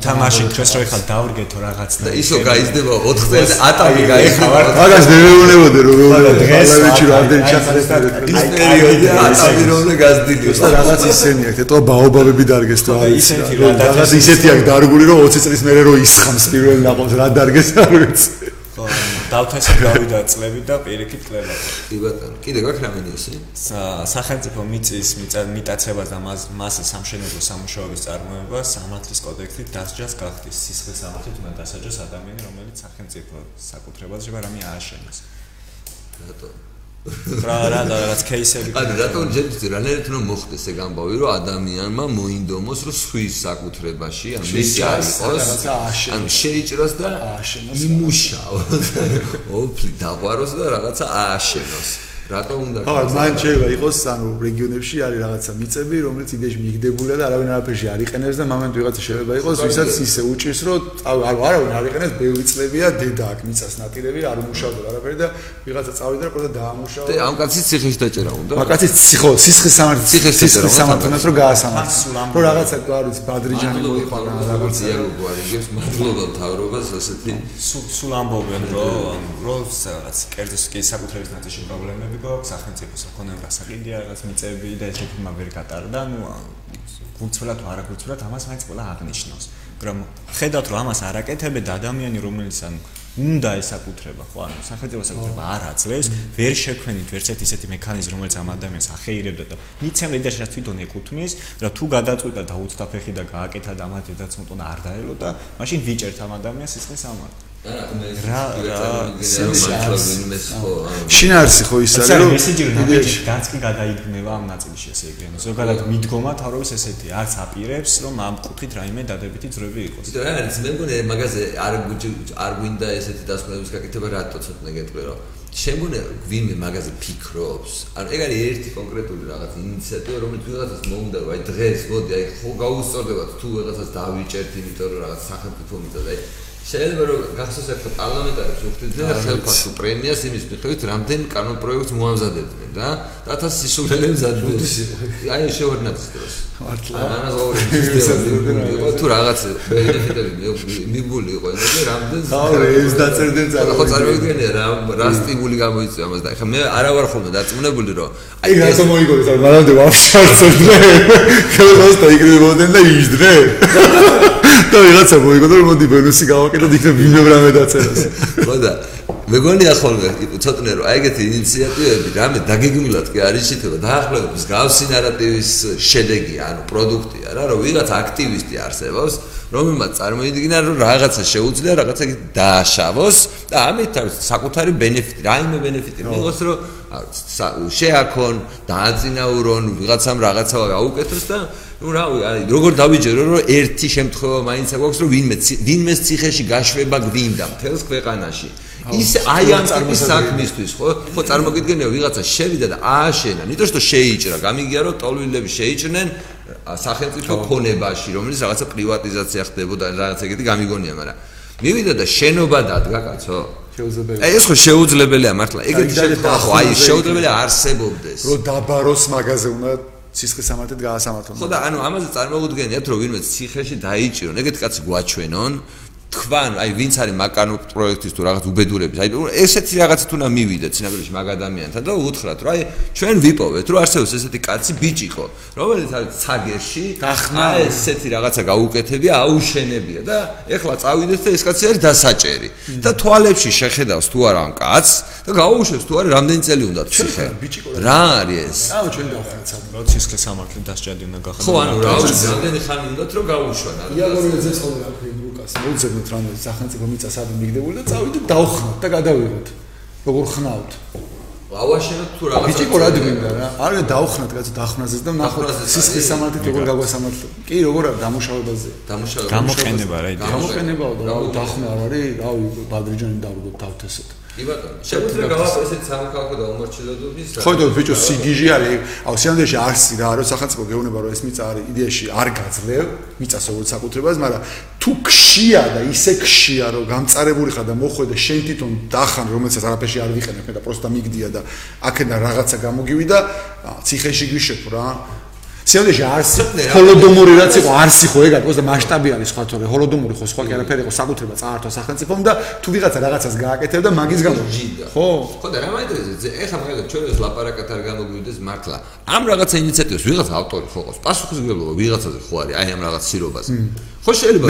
თამაში დღეს რო ეხლა დავრგეთო რაღაცა. და ისო გაიზდება 4 წელს ატამი გაიხავა მაგას მეეუნებოდე რომ ლავეთში რამდენი ჩახარეს და ის პერიოდი ატამი რომ უნდა გაზრდილიოს და რაღაც ისენი აქვს ეტყობა ბაობაბები დარგეს და ისეთი რა რაღაც ისეთი აქვს დარგული რომ 20 წლის მერე რო ისხამს პირველ ნაყოფს რა დარგეს არ ვიცი. დავთესა გავიდა წლები და პირიქით კლება. კი ბატონო, კიდე გაქვს რამე ისე? სახელმწიფო მიწის მიტაცებას და მას მას სამშენებლო სამუშაოების წარმოება სამართლის კოდექსით დასჯას გახდის სისხლის სამართლით უნდა დასაჯოს ადამიანი, რომელიც სახელმწიფო საკუთრებას შეიძლება რამე ააშენოს. ბატონო რა რა და რაც кейსები. ანუ რატომ ჯერჯერობით რანაირად რომ მოხდეს ეგ ამბავი, რომ ადამიანმა მოინდომოს, რომ სხვის საკუთრებაში, ან მისი იყოს, ან შეიჭროს და ააშენოს. იმუშაოს. ოფლი დაყვაროს და რაღაცა ააშენოს. რატომ უნდა ხო მან შეიძლება იყოს ანუ რეგიონებში არის რაღაცა მიწები რომელიც იდეაში მიგდებულია და არავინ არაფერში არ იყენებს და მომენტ ვიღაცა შეიძლება იყოს ვისაც ისე უჭირს რომ ანუ არავინ არ იყენებს ბევრი წლებია დედა აქ მიწას ნაპირები არ უმუშავდა არაფერი და ვიღაცა წავიდა და დაამუშავა. და ამ კაცის ციხეში დაჭერა უნდა? კაცის ხო სისხლის სამართლი სისხლის სამართლს რომ გაასამართლოს რომ რაღაცა არ ვიცი ბადრიჯანი მოიყვანა რაღაც იაროგი არის მადლობა თავრობას ასეთი სულ ამბობენ რომ რომ რაღაც კერძოს კი საკუთრების ნაწილში პრობლემები პრობლემები გვაქვს სახელმწიფოს ეკონომიკა საკიდია რაღაც მიწები და ეს რეფორმა ვერ გატარდა ნუ გულწრფელად არა გულწრფელად ამას მაინც ყველა აღნიშნავს. მაგრამ ხედავთ რომ ამას არაკეთებენ და ადამიანი რომელიც ანუ უნდა ესაკუთრება ხო ანუ სახელმწიფოს საკუთრება არ აძლევს ვერ შექმნით ვერც ერთ ისეთი მექანიზმი რომელიც ამ ადამიანს ახეირებდა და მიცემ ლიდერსაც თვითონ ეკუთვნის რა თუ გადაწყვიტა და უცთა ფეხი და გააკეთა და ამ ადამიანს მოტონა არ დაელოდა მაშინ ვიჭერთ ამ ადამიანს ისე სამართლე რა რა სენსაციის ხო შინაარსი ხო ის არის რომ მესეჯი რომ განცკი გადაიგნება ამ ნაწილში ესე იგი ანუ ზოგადად მიდგომა თავრობის ესეთი არც აპირებს რომ ამ კუთხით რაიმე დადებითი ძრები იყოს. იტო რა არის მე მგონი მაგაზე არ არ გვინდა ესეთი დასკვნების გაკეთება რატო ცოტნე გეტყვი რომ შემგონი ვინმე მაგაზე ფიქრობს? ანუ ეგ არის ერთი კონკრეტული რაღაც ინიციატივა რომელიც ვიღაცას მოუნდა რომ აი დღეს მოდი აი ხო გაუსწორდებათ თუ ვიღაცას დავიჭერთ იმიტომ რომ რაღაც სახელმწიფო მიწა აი შეიძლება რომ გახსოვს ერთ პარლამენტარებს უხდიდნენ ხელფასო პრემიას იმის მიხედვით რამდენ კანონ პროექტს მოამზადებდნენ რა რათა სისულელე მზადდეს აი შევარდნაც დროს. მართლა. ანას ორი თუ რაღაც ბენეფიტები მიბული იყო ეს რამდენ აუ ეს დაწერდნენ ძალიან ხო წარმოგიდგენია რა რა სტიმული გამოიწვია მას და ეხლა მე არა ვარ ხოლმე დაწმუნებული რომ აი რატომ მოიგონეს არ მანამდე ვაფშარცობდნენ ხელს და იგრებოდნენ და იჯდნენ და ვიღაცა მოიგონა რომ მოდი ბონუსი გავაკეთოთ იქნებ ვინმე რამე დაწერას ხო და მეგონია ხოლმე ცოტნე რომ აი ეგეთი ინიციატივები რამე დაგეგმილად კი არის შეიძლება დაახლოებით გავსი ნარატივის შედეგი ანუ პროდუქტია რა რომ ვიღაც აქტივისტი არსებობს რომელმაც წარმოიდგინა რომ რაღაცა შეუძლია რაღაცა დააშავოს და ამით საკუთარი ბენეფიტი რაიმე ბენეფიტი მიიღოს რომ შეაქონ დააწინაურონ ვიღაცამ რაღაცა გაუკეთოს და ну რავი აი როგორ დავიჯერო რომ ერთი შემთხვევა მაინც აქვს რომ ვინმე ვინმეს ციხეში გაშვება გვინდა მთელს ქვეყანაში ის აი ამ ტიპის საქმისთვის ხო ხო წარმოგიდგენია ვიღაცა შევიდა და ააშენა ნიტო რომ შეიჭრა გამიგია რომ ტოლვილები შეიჭრნენ სახელმწიფო ქონებაში რომელიც რაღაცა პრივატიზაცია ხდებოდა რაღაც ეგეთი გამიგონია მაგრამ მივიდა და შენობა დადგა კაცო შეუძლებელია. ეს ხო შეუძლებელია მართლა. ეგეთი შემთხვევა ხო აი შეუძლებელია არსებობდეს. რომ დაბაროს მაგაზე უნდა ციხის სამართლით გაასამართლონ. ხო და ანუ ამაზე წარმოუდგენიათ რომ ვინმე ციხეში დაიჭირონ, ეგეთი კაცი გვაჩვენონ, თქვან, აი ვინც არის მაკანო პროექტის თუ რაღაც უბედურების, აი ესეთი რაღაცა თუ უნდა მივიდეთ ცნებელში მაგ ადამიანთან და უთხრათ, რომ აი ჩვენ ვიპოვეთ, რომ არსებობს ესეთი კაცი ბიჭიყო, რომელიც არის ცაგერში, დახნა ესეთი რაღაცა გაუკეთებია, აუშენებია და ეხლა წავიდეთ და ეს კაცი არის დასაჭერი. და თვალებში შეხედავს თუ არა ამ კაცს და გაუშვებს თუ არა რამდენი წელი უნდა ციხე. რა არის ეს? აუ ჩვენ დავხართ სამ. რა ციხე სამართლე დასჭადი უნდა გახადო. ხო, ანუ რა ვიცი, რამდენი ხანი უნდათ რომ გაუშვან. იაგორიძე ცხოვრება ფიბრუკას მოძებნ ვიყოთ რამე სახელმწიფო მიწა სად მიგდებული და წავიდეთ დავხნათ და გადავიღოთ. როგორ ხნავთ? ავაშენოთ თუ რაღაცა. ბიჭიკო რა დგინდა რა? არა დავხნათ კაცო დახვნაზეც და ნახოთ სისხლის სამართლით როგორ გაგვასამართლო. კი როგორ არის დამუშავებაზე? დამუშავება. გამოყენება რა იდეა. გამოყენებაო და დახნა არ არის, რავი, ბადრიჯანი დავდგოთ თავთესოთ. კი ბატონო. შეგვიძლია გავაკეთოთ ესეთ სამოქალაქო და უმორჩილებლობის. ხო და ბიჭო სიგიჟი არის. აუ სიამდვილეში არსი რა, რომ სახელმწიფო გეუბნება რომ ეს მიწა არის იდეაში არ გაძლევ მიწას როგორც საკუთრებას, მაგრამ თუ ქშია და ისე ქშია რომ გამწარებული ხარ და მოხვედა შენ თვითონ დახან რომელსაც არაფერში არ ვიყენებ და პროსტა მიგდია და აქედან რაღაცა გამოგივიდა, ციხეში გვიშებ რა. სიამდვილეში არსი ჰოლოდომური რაც იყო არსი ხო ეგ არის და მასშტაბიანი სხვა თორე ჰოლოდომური ხო სხვა კი არაფერი იყო საკუთრება წაართვა სახელმწიფომ და თუ ვიღაცა რაღაცას გააკეთებდა მაგის გამო ხო. ხო და რა მაინტერესებს ეხლა მაგალითად ჩვენ ეს ლაპარაკად არ გამოგვიდეს მართლა. ამ რაღაცა ინიციატივას ვიღაცა ავტორი ხო ყავს პასუხისმგებლობა ვიღაცაზე ხო არის აი ამ რაღაც სირობაზე ხო შეიძლება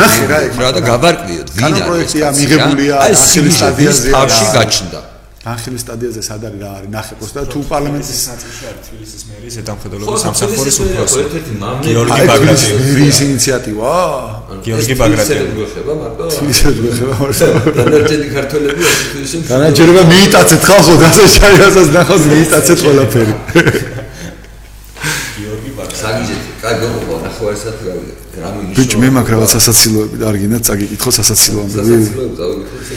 რა და გავარკვიოთ ვინ არის პროექტია მიღებულია ახალი სტადიაზე თავში გაჩნდა ახალი სტადიაზე სად არის რა არის ნახე პოსტა თუ პარლამენტის ნაწილში არის თბილისის მერის ზედამხედველობის სამსახურის უფროსი. გიორგი ბაგრატი მერის ინიციატივა. გიორგი ბაგრატი გეხება მარტო თბილისში გეხება მარტო. დანარჩენი ქართველები თბილისში დანარჩენობა მიიტაცეთ ხალხო დასაჩაიასაც ნახოთ მიიტაცეთ ყველაფერი. გიორგი ბაგრატი კაი გოგო ნახევარი საათი გავიდე ბიჭ მე მაქვს რაღაც სასაცილოები და არ გინდა წაგიკითხო სასაცილოები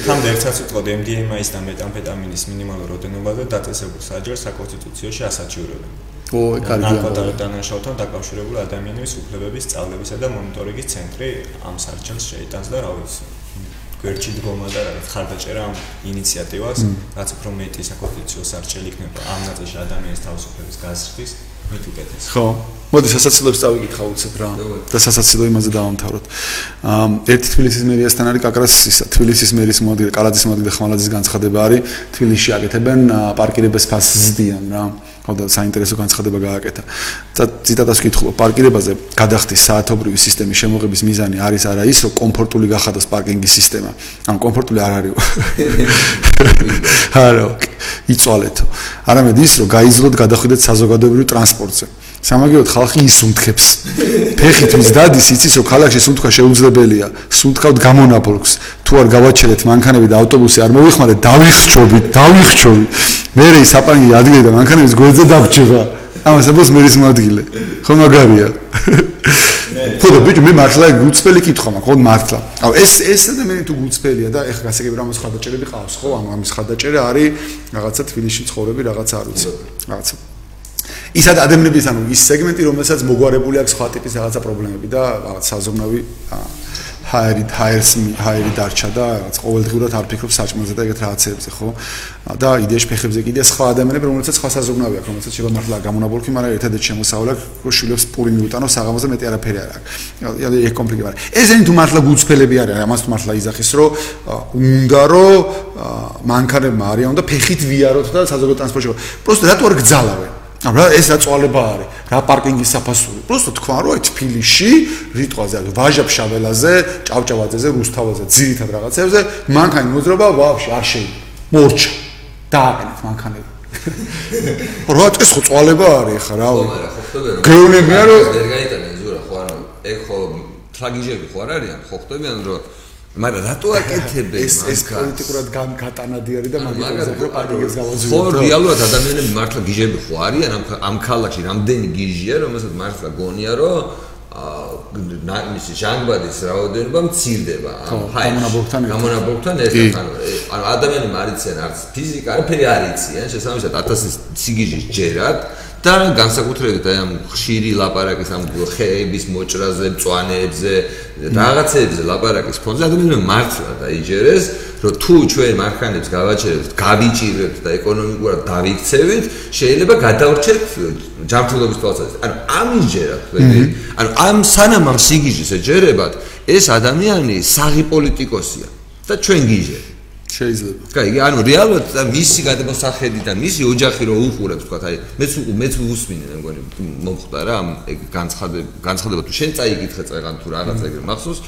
თამდე ერთსაც ვიტყოდი MDMA-ის და მეტამფეტამინის მინიმალურ როდენობაზე დაწესებულ საჯარს საკონსტიტუციოში ასაჩივრებენ ო კარგია ნარკოტიკანაშალთან დაკავშირებული ადამიანების უფლებების სწავლებისა და მონიტორინგის ცენტრი ამ სარჩელს შეიტანს და რა ვიცი. გვერდში დგომა და რაღაც ხარდაჭერა ამ ინიციატივას რაც უფრო მეტი საკონსტიტუციო სარჩელი იქნება ამ ნაწილში ადამიანის თავისუფლების გაზრდის მეტ უკეთეს ხო მოდი სასაცილოებს წავიკითხა უცებ რა და სასაცილო იმაზე დავამთავროთ. აა ერთი თბილისის მერიასთან არის კაკრას ისა თბილისის მერის მოდი კალაძის მოდი და ხმალაძის განცხადება არის თბილისში აკეთებენ პარკირების ფასს ზდიან რა. ხო და საინტერესო განცხადება გააკეთა. და ციტატას ვკითხულობ პარკირებაზე გადახდის საათობრივი სისტემის შემოღების მიზანი არის არა ის რომ კომფორტული გახადოს პარკინგის სისტემა. ან კომფორტული არ არის. არა, იცვალეთო. არამედ ის რომ გაიზრდოთ გადახვიდეთ საზოგადოებრივ ტრანსპორტზე. სამაგიეროდ ხალხი ისუნთქებს. ფეხით ვის დადის, იცის რომ ქალაქში სუნთქვა შეუძლებელია. სუნთქავთ გამონაბოლქს. თუ არ გავაჩერეთ მანქანები და ავტობუსი არ მოვიხმარეთ, დავიხსჩობთ, დავიხჩობთ. მე რე საპანგი ადგილი და მანქანების გვერდზე დავრჩება. ამას აბოს მერის მოადგილე. ხო მაგარია. ხოდა ბიჭო მე მართლა გუწფელი კითხვა მაქვს, ხო მართლა. აუ ეს ეს ადამიანი თუ გუწფელია და ეხლა გასაგები რა მას ხადაჭერები ყავს, ხო? ამ ამის ხადაჭერა არის რაღაცა თბილისში ცხოვრები, რაღაცა არ ვიცი. რაღაცა ის ადამიანების ანუ ის სეგმენტი რომელსაც მოგვარებული აქვს სხვა ტიპის რაღაცა პრობლემები და რაღაც საზოგნავი ჰაერი ჰაერს ჰაერი დარჩა და რაღაც ყოველდღურად არ ფიქრობ საჭმელზე და ეგეთ რაღაცებზე ხო? და იდეაში ფეხებზე კიდე სხვა ადამიანები რომელსაც სხვა საზოგნავი აქვს რომელსაც შეიძლება მართლა გამონაბოლქი მაგრამ ერთადერთი შემოსავლა რო შვილებს პური მიუტანო საღამოზე მეტი არაფერი არ აქვს. აი ეგ კომპლიკება ესენი თუ მართლა გუწფელები არიან ამას თუ მართლა იზახის რომ უნდა რომ მანქანებმა არიან და ფეხით ვიაროთ და საზოგადო ტრანსპორტში პროსტო რატო არ გძალავენ რა ეს აწვალება არის, რა პარკინგის საფასური. უბრალოდ თქვა რომ აი თბილისში, რიტყვაზე, ვაჟა-ფშაველაზე, ჭავჭავაძეზე, რუსთავაზე, ძირითად რაღაცებზე მანქანი მოძრობა ვაფშე არ შეიძლება. მორჩა. დააყენეთ მანქანები. რა ეს ხო წვალება არის ხა რა გეუბნებიან რომ ვერ გაიტანე ზურა ხო ანუ ეგ ხო ტრაგიჟები ხო არ არიან ხო ხდებიან რომ მაგრამ რატო აკეთებენ ეს ეს პოლიტიკურად გატანადი არის და მაგიტომაც რო პარკინგებს გავაზრდო ხო რეალურად ადამიანები მართლა გიჟები ხო არიან ამ ამ ქალაქში რამდენი გიჟია რომელსაც მართლა გონია რომ აა იმისი ჟანგბადის რაოდენობა მცირდება ამ გამონაბოლქთან ერთად. გამონაბოლქთან ერთად ანუ ადამიანები არიციან არც ფიზიკა არაფერი არიციან შესაბამისად 1000 სიგიჟის ჯერად და განსაკუთრებით აი ამ ხშირი ლაპარაკის ამ ხეების მოჭრაზე, მწვანეებზე, რაღაცეებზე ლაპარაკის ფონზე ადამიანები მართლა დაიჯერეს, რომ თუ ჩვენ მარხანებს გავაჩერებთ, გავიჭირებთ და ეკონომიკურად დავიქცევით, შეიძლება გადავრჩეთ ჯანმრთელობის თვალსაზრისით. ანუ ამიჯერა თქვენი, ანუ ამ სანამ ამ სიგიჟის ეჯერებათ, ეს ადამიანი საღი პოლიტიკოსია და ჩვენ გიჟერთ. შეიძლება. კაი, ანუ რეალურად მისი გადმოსახედი და მისი ოჯახი რო უყურებს, თქვა, აი, მეც მეც უსმინე, მე მგონი, მომხდა რა, ამ ეგ განცხადება, განცხადება თუ შენ წაიგითხე წეგან თუ რაღაც ეგრე მახსოვს.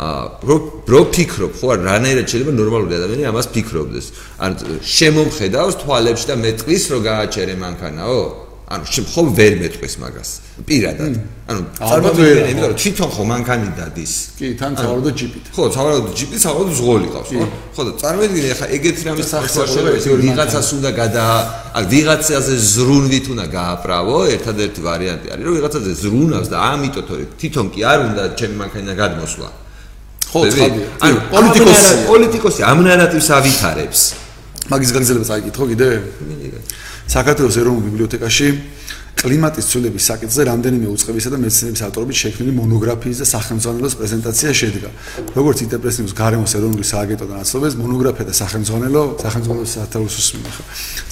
აა, რო რო ფიქრობ, ხო, რანაირად შეიძლება ნორმალური ადამიანი ამას ფიქრობდეს. ანუ შემომხედავს თვალებში და მეტყვის რო გააჩერე მანქანაო? ანუ შემხო ვერ მეტყვის მაგას პირადად. ანუ წარმოგვიდგენთ, რომ თვითონ ხო მან კანდიდატის. კი, თან თავარდა ჯიპით. ხო, თავარდა ჯიპი, თავარდა ზღოლი ყავს, ხო? ხო და წარმოიდგინე ახლა ეგეთი რამის სახეში ვიღაცას უნდა გადა ან ვიღაცაზე ზრუნვით უნდა გააправო, ერთადერთი ვარიანტი არის, რომ ვიღაცაზე ზრუნავს და ამიტომ თორე თვითონ კი არ უნდა ჩემი მანქანა გადმოსვლა. ხო, ხარდია. ანუ პოლიტიკოსი, პოლიტიკოსი ამ ნარატივს ავითარებს. მაგის განზელებას აიკითხო კიდე? მინდა. საქართველოს ეროვნულ ბიბლიოთეკაში კლიმატის ცვლილების საკითხზე რამდენიმე უწყებისა და მეცნიერების ავტორობით შექმნილი მონოგრაფიის და სახელმძღვანელოს პრეზენტაცია შედგა. როგორც ინტერპრესიუს გარემოს ეროვნული სააგენტო და ნაცნობებს მონოგრაფია და სახელმძღვანელო, სახელმძღვანელოს სათავეში მიხა.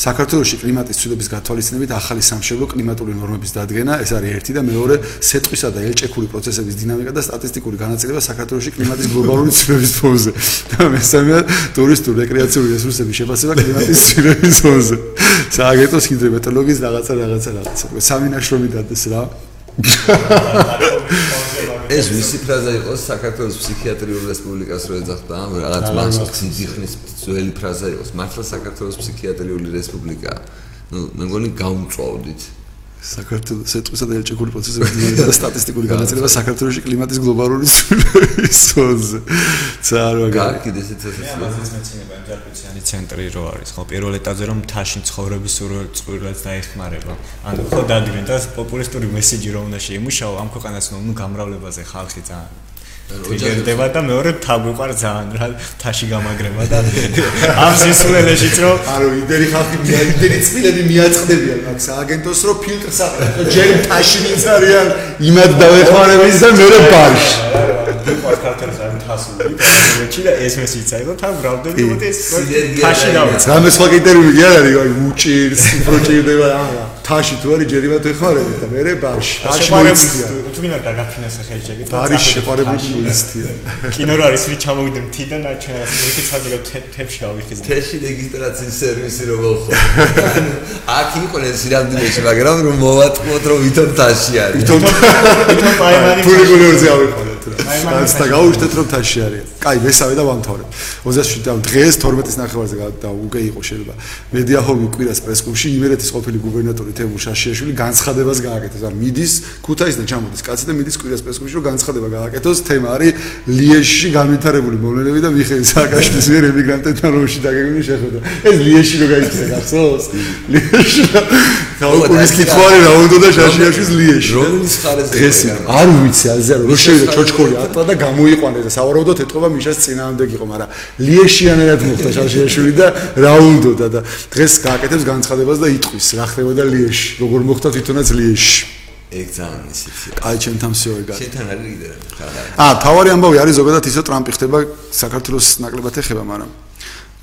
საქართველოსში კლიმატის ცვლილების გათვალისწინებით ახალი სამშობლო კლიმატური ნორმების დადგენა, ეს არის ერთი და მეორე, სეტყვისა და ელჭექური პროცესების დინამიკა და სტატისტიკური განაწილება საქართველოსში კლიმატის გლობალური ცვლილების ფონზე. და მესამე, ტურისტული რეკრეაციული რესურსების შეფასება კლიმატის ცვლილების ფონზე. სააგენტოს ჰიდრომეტროლოგიის რაღაცა რაღაცა რაღაცა. სამი ნაშრომი დადეს რა. ეს ვისი ფრაზა იყო საქართველოს ფსიქიატრიულ რესპუბლიკას რო ეძახდა ამ რაღაც მაქსიმ ციხნის ძველი ფრაზა იყო მართლა საქართველოს ფსიქიატრიული რესპუბლიკა ნუ მე მგონი გამწვავდით საქართველოს ეტყვისა და ელჭეკური პროცესების და სტატისტიკური განაწილება საქართველოს კლიმატის გლობალური ცვლილების ფონზე. ძალიან მაგარი. კიდე ესეც ესეც. მე ამაზეც მეცნიერება ინტერპრეტაციული ცენტრი რო არის, ხო, პირველ ეტაპზე რომ თაში ცხოვრების სურვილს დაეხმარება. ანუ ხო დადგენ და პოპულისტური მესიჯი რომ უნდა შეიმუშაო ამ ქვეყანას ნუ გამრავლებაზე ხალხი ძალიან როჯერდება და მეორე თაგვიყარ ძალიან რა თაში გამაგრება და ამ სისულელეშიც რომ არო იდერი ხალხი იდერი წილები მიაწყდებიან მაგ სააგენტოს რომ ფილტრს აყრა ჯერ თაში ვინც არიან იმად დავეხმარების და მეორე ბარში. ვიყავს ქართულს არ თასული ეჩი და ეს მესიც აიღო თან გრავდები მოდი ეს თაში დავეც რამე სხვა კრიტერიუმი კი არ არის უჭირს პროჭირდება აა თაში თუ არის ჯერ იმათ ეხმარები და მე ბარში ბარში მოიწია თუ გინდა დაგაფინანსე ხელშეგი ბარში შეყარებული მოიწია კინო რა არის ვი ჩამოვიდე მთიდან და ჩვენ ერთი ცადი თებში გავიხიზნე თეში რეგისტრაციის სერვისი რო მოხო აქ იყო ეს რამდენიც მაგრამ რომ მოვატყუოთ რომ ვითომ თაში არის ვითომ ვითომ პაიმანი ფული გულორზე ავიხო რა. კაც და გაუშვეთ რომ თაში არის. კაი, მესავე და ვამთავრებ. 27 და დღეს 12-ის ნახევარზე და უკვე იყო შეიძლება. მედია ჰომი კვირას პრესკლუბში იმერეთის ყოფილი გუბერნატორი თემურ შაშიაშვილი განცხადებას გააკეთეს. ან მიდის ქუთაისიდან ჩამოდის კაცი და მიდის კვირას პრესკლუბში რომ განცხადება გააკეთოს. თემა არის ლიეჟში განვითარებული მოვლენები და მიხეილ სააკაშვილის მიერ ემიგრანტებთან რომში დაგეგმილი შეხვედრა. ეს ლიეჟში რო გაიქცა გახსოვს? ლიეჟში. თავის კითხვარი რა უნდა და შაშიაშვილის ლიეჟში. რომლის ხარეზე დღეს არ ვიცი აზე რო შეიძლება ჩოჩქორი ატა და გამოიყვანეს და სავარაუდოდ ეთყობა მიშას წინააღმდეგ იყო, მაგრამ ლიეშიანერად მოხდა შაშიაშვილი და რა უნდა და დღეს გააკეთებს განცხადებას და იტყვის რა ხდებოდა ლიეში, როგორ მოხდა თვითონაც ლიეში. ეგზამენი სიცი. კაი, ჩემთან всёე გარ. შენთან არის ლიდერი. აა, თავარი ამბავი არის ზოგადად ისო ტრამპი ხდება საქართველოს ნაკლებად ეხება, მაგრამ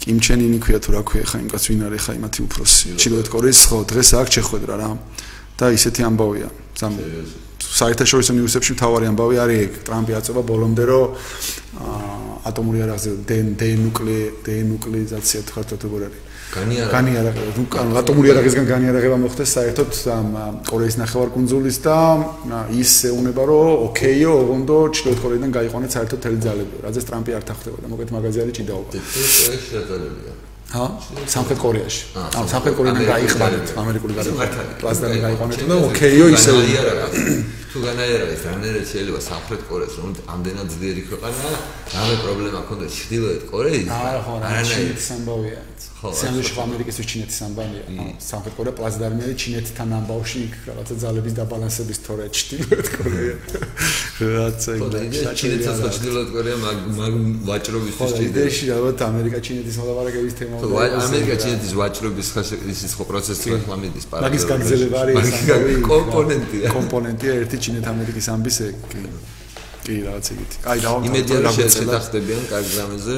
კიმჩენინი ქვია თუ რა ქვია, ხა იმ კაც ვინ არის ხა იმათი უფროსი. ჩრდილოეთ კორეის ხო დღეს აქ შეხვედრა რა. და ისეთი ამბავია. სამ საერთაშორისო ნიუსებში მთავარი ამბავი არის ეგ. ტრამპი აწובה ბოლომდე რომ ატომური არაღზე დენუკლეარიზაცია თქვა თუ როგორ არის. განიარაღება უკან ატომური არაღისგან განიარაღება მოხდეს საერთოდ ამ კორეის ნახევარკუნძულის და ის ეუნება რომ ოკეიო ოღონდ ჩრდილოეთ კორეიდან გაიყვანეთ საერთოდ თელი ძალები რაზეც ტრამპი არ თანხდება და მოკეთ მაგაზე არის ჭიდაობა ეს შეძლებელია ჰა? სამხრეთ კორეაში. ან სამხრეთ კორეიდან გაიყვანეთ ამერიკული პლაზმები გაიყვანეთ და ოკეიო ისე თუ განაერაღეს რანერეთ შეიძლება სამხრეთ კორეას რომ ამდენად ძლიერი ქვეყანაა რამე პრობლემა ქონდეს ჩრდილოეთ კორეის? არა ხო რა სამბავია სიამოვნებაში ამერიკის და ჩინეთის ამბავია სამხრეთ კორეა პლაზმები ჩინეთთან ამბავში იქ რაღაცა ძალების დაბალანსების თორე ჩრდილოეთ კორეა რაცა იქ ჩინეთსაც და ჩრდილოეთ კორეა მაგ მაგ ვაჭრობისთვის ჩრდილოეთ იდეაში ალბათ ამერიკა ჩინეთის მოლაპარაკების თემა უნდა ამერიკა ჩინეთის ვაჭრობის ისის ხო პროცესი ხლა მიდის პარალელურად მაგის გაგზელება არის კომპონენტია. კომპონენტია ერთი ჩინეთ ამერიკის ამბის ეგ კი რაღაც იგივე. აი და იმედია რომ შეთანხმდებიან კარგ გრამეზე,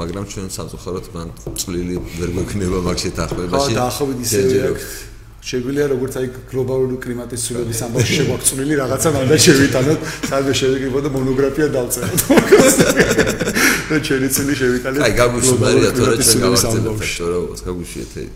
მაგრამ ჩვენ სამწუხაროდ მან წვლილი ვერ გვექნება მაგ შეთანხმებაში. ხო, დაახლოებით ისევია. შეგვიძლია როგორც აი გლობალური კლიმატის ცვლილების ამბავში შეგვაქცვლილი რაღაცა მანდა შევიტანოთ, სადღე შევიკრიბო და მონოგრაფია დავწეროთ. და ჩვენი წილი შევიტანოთ. აი, გაგვიშურდა თორე ჩვენ გავახცენებთ, თორე გაგუშიეთ ეგ.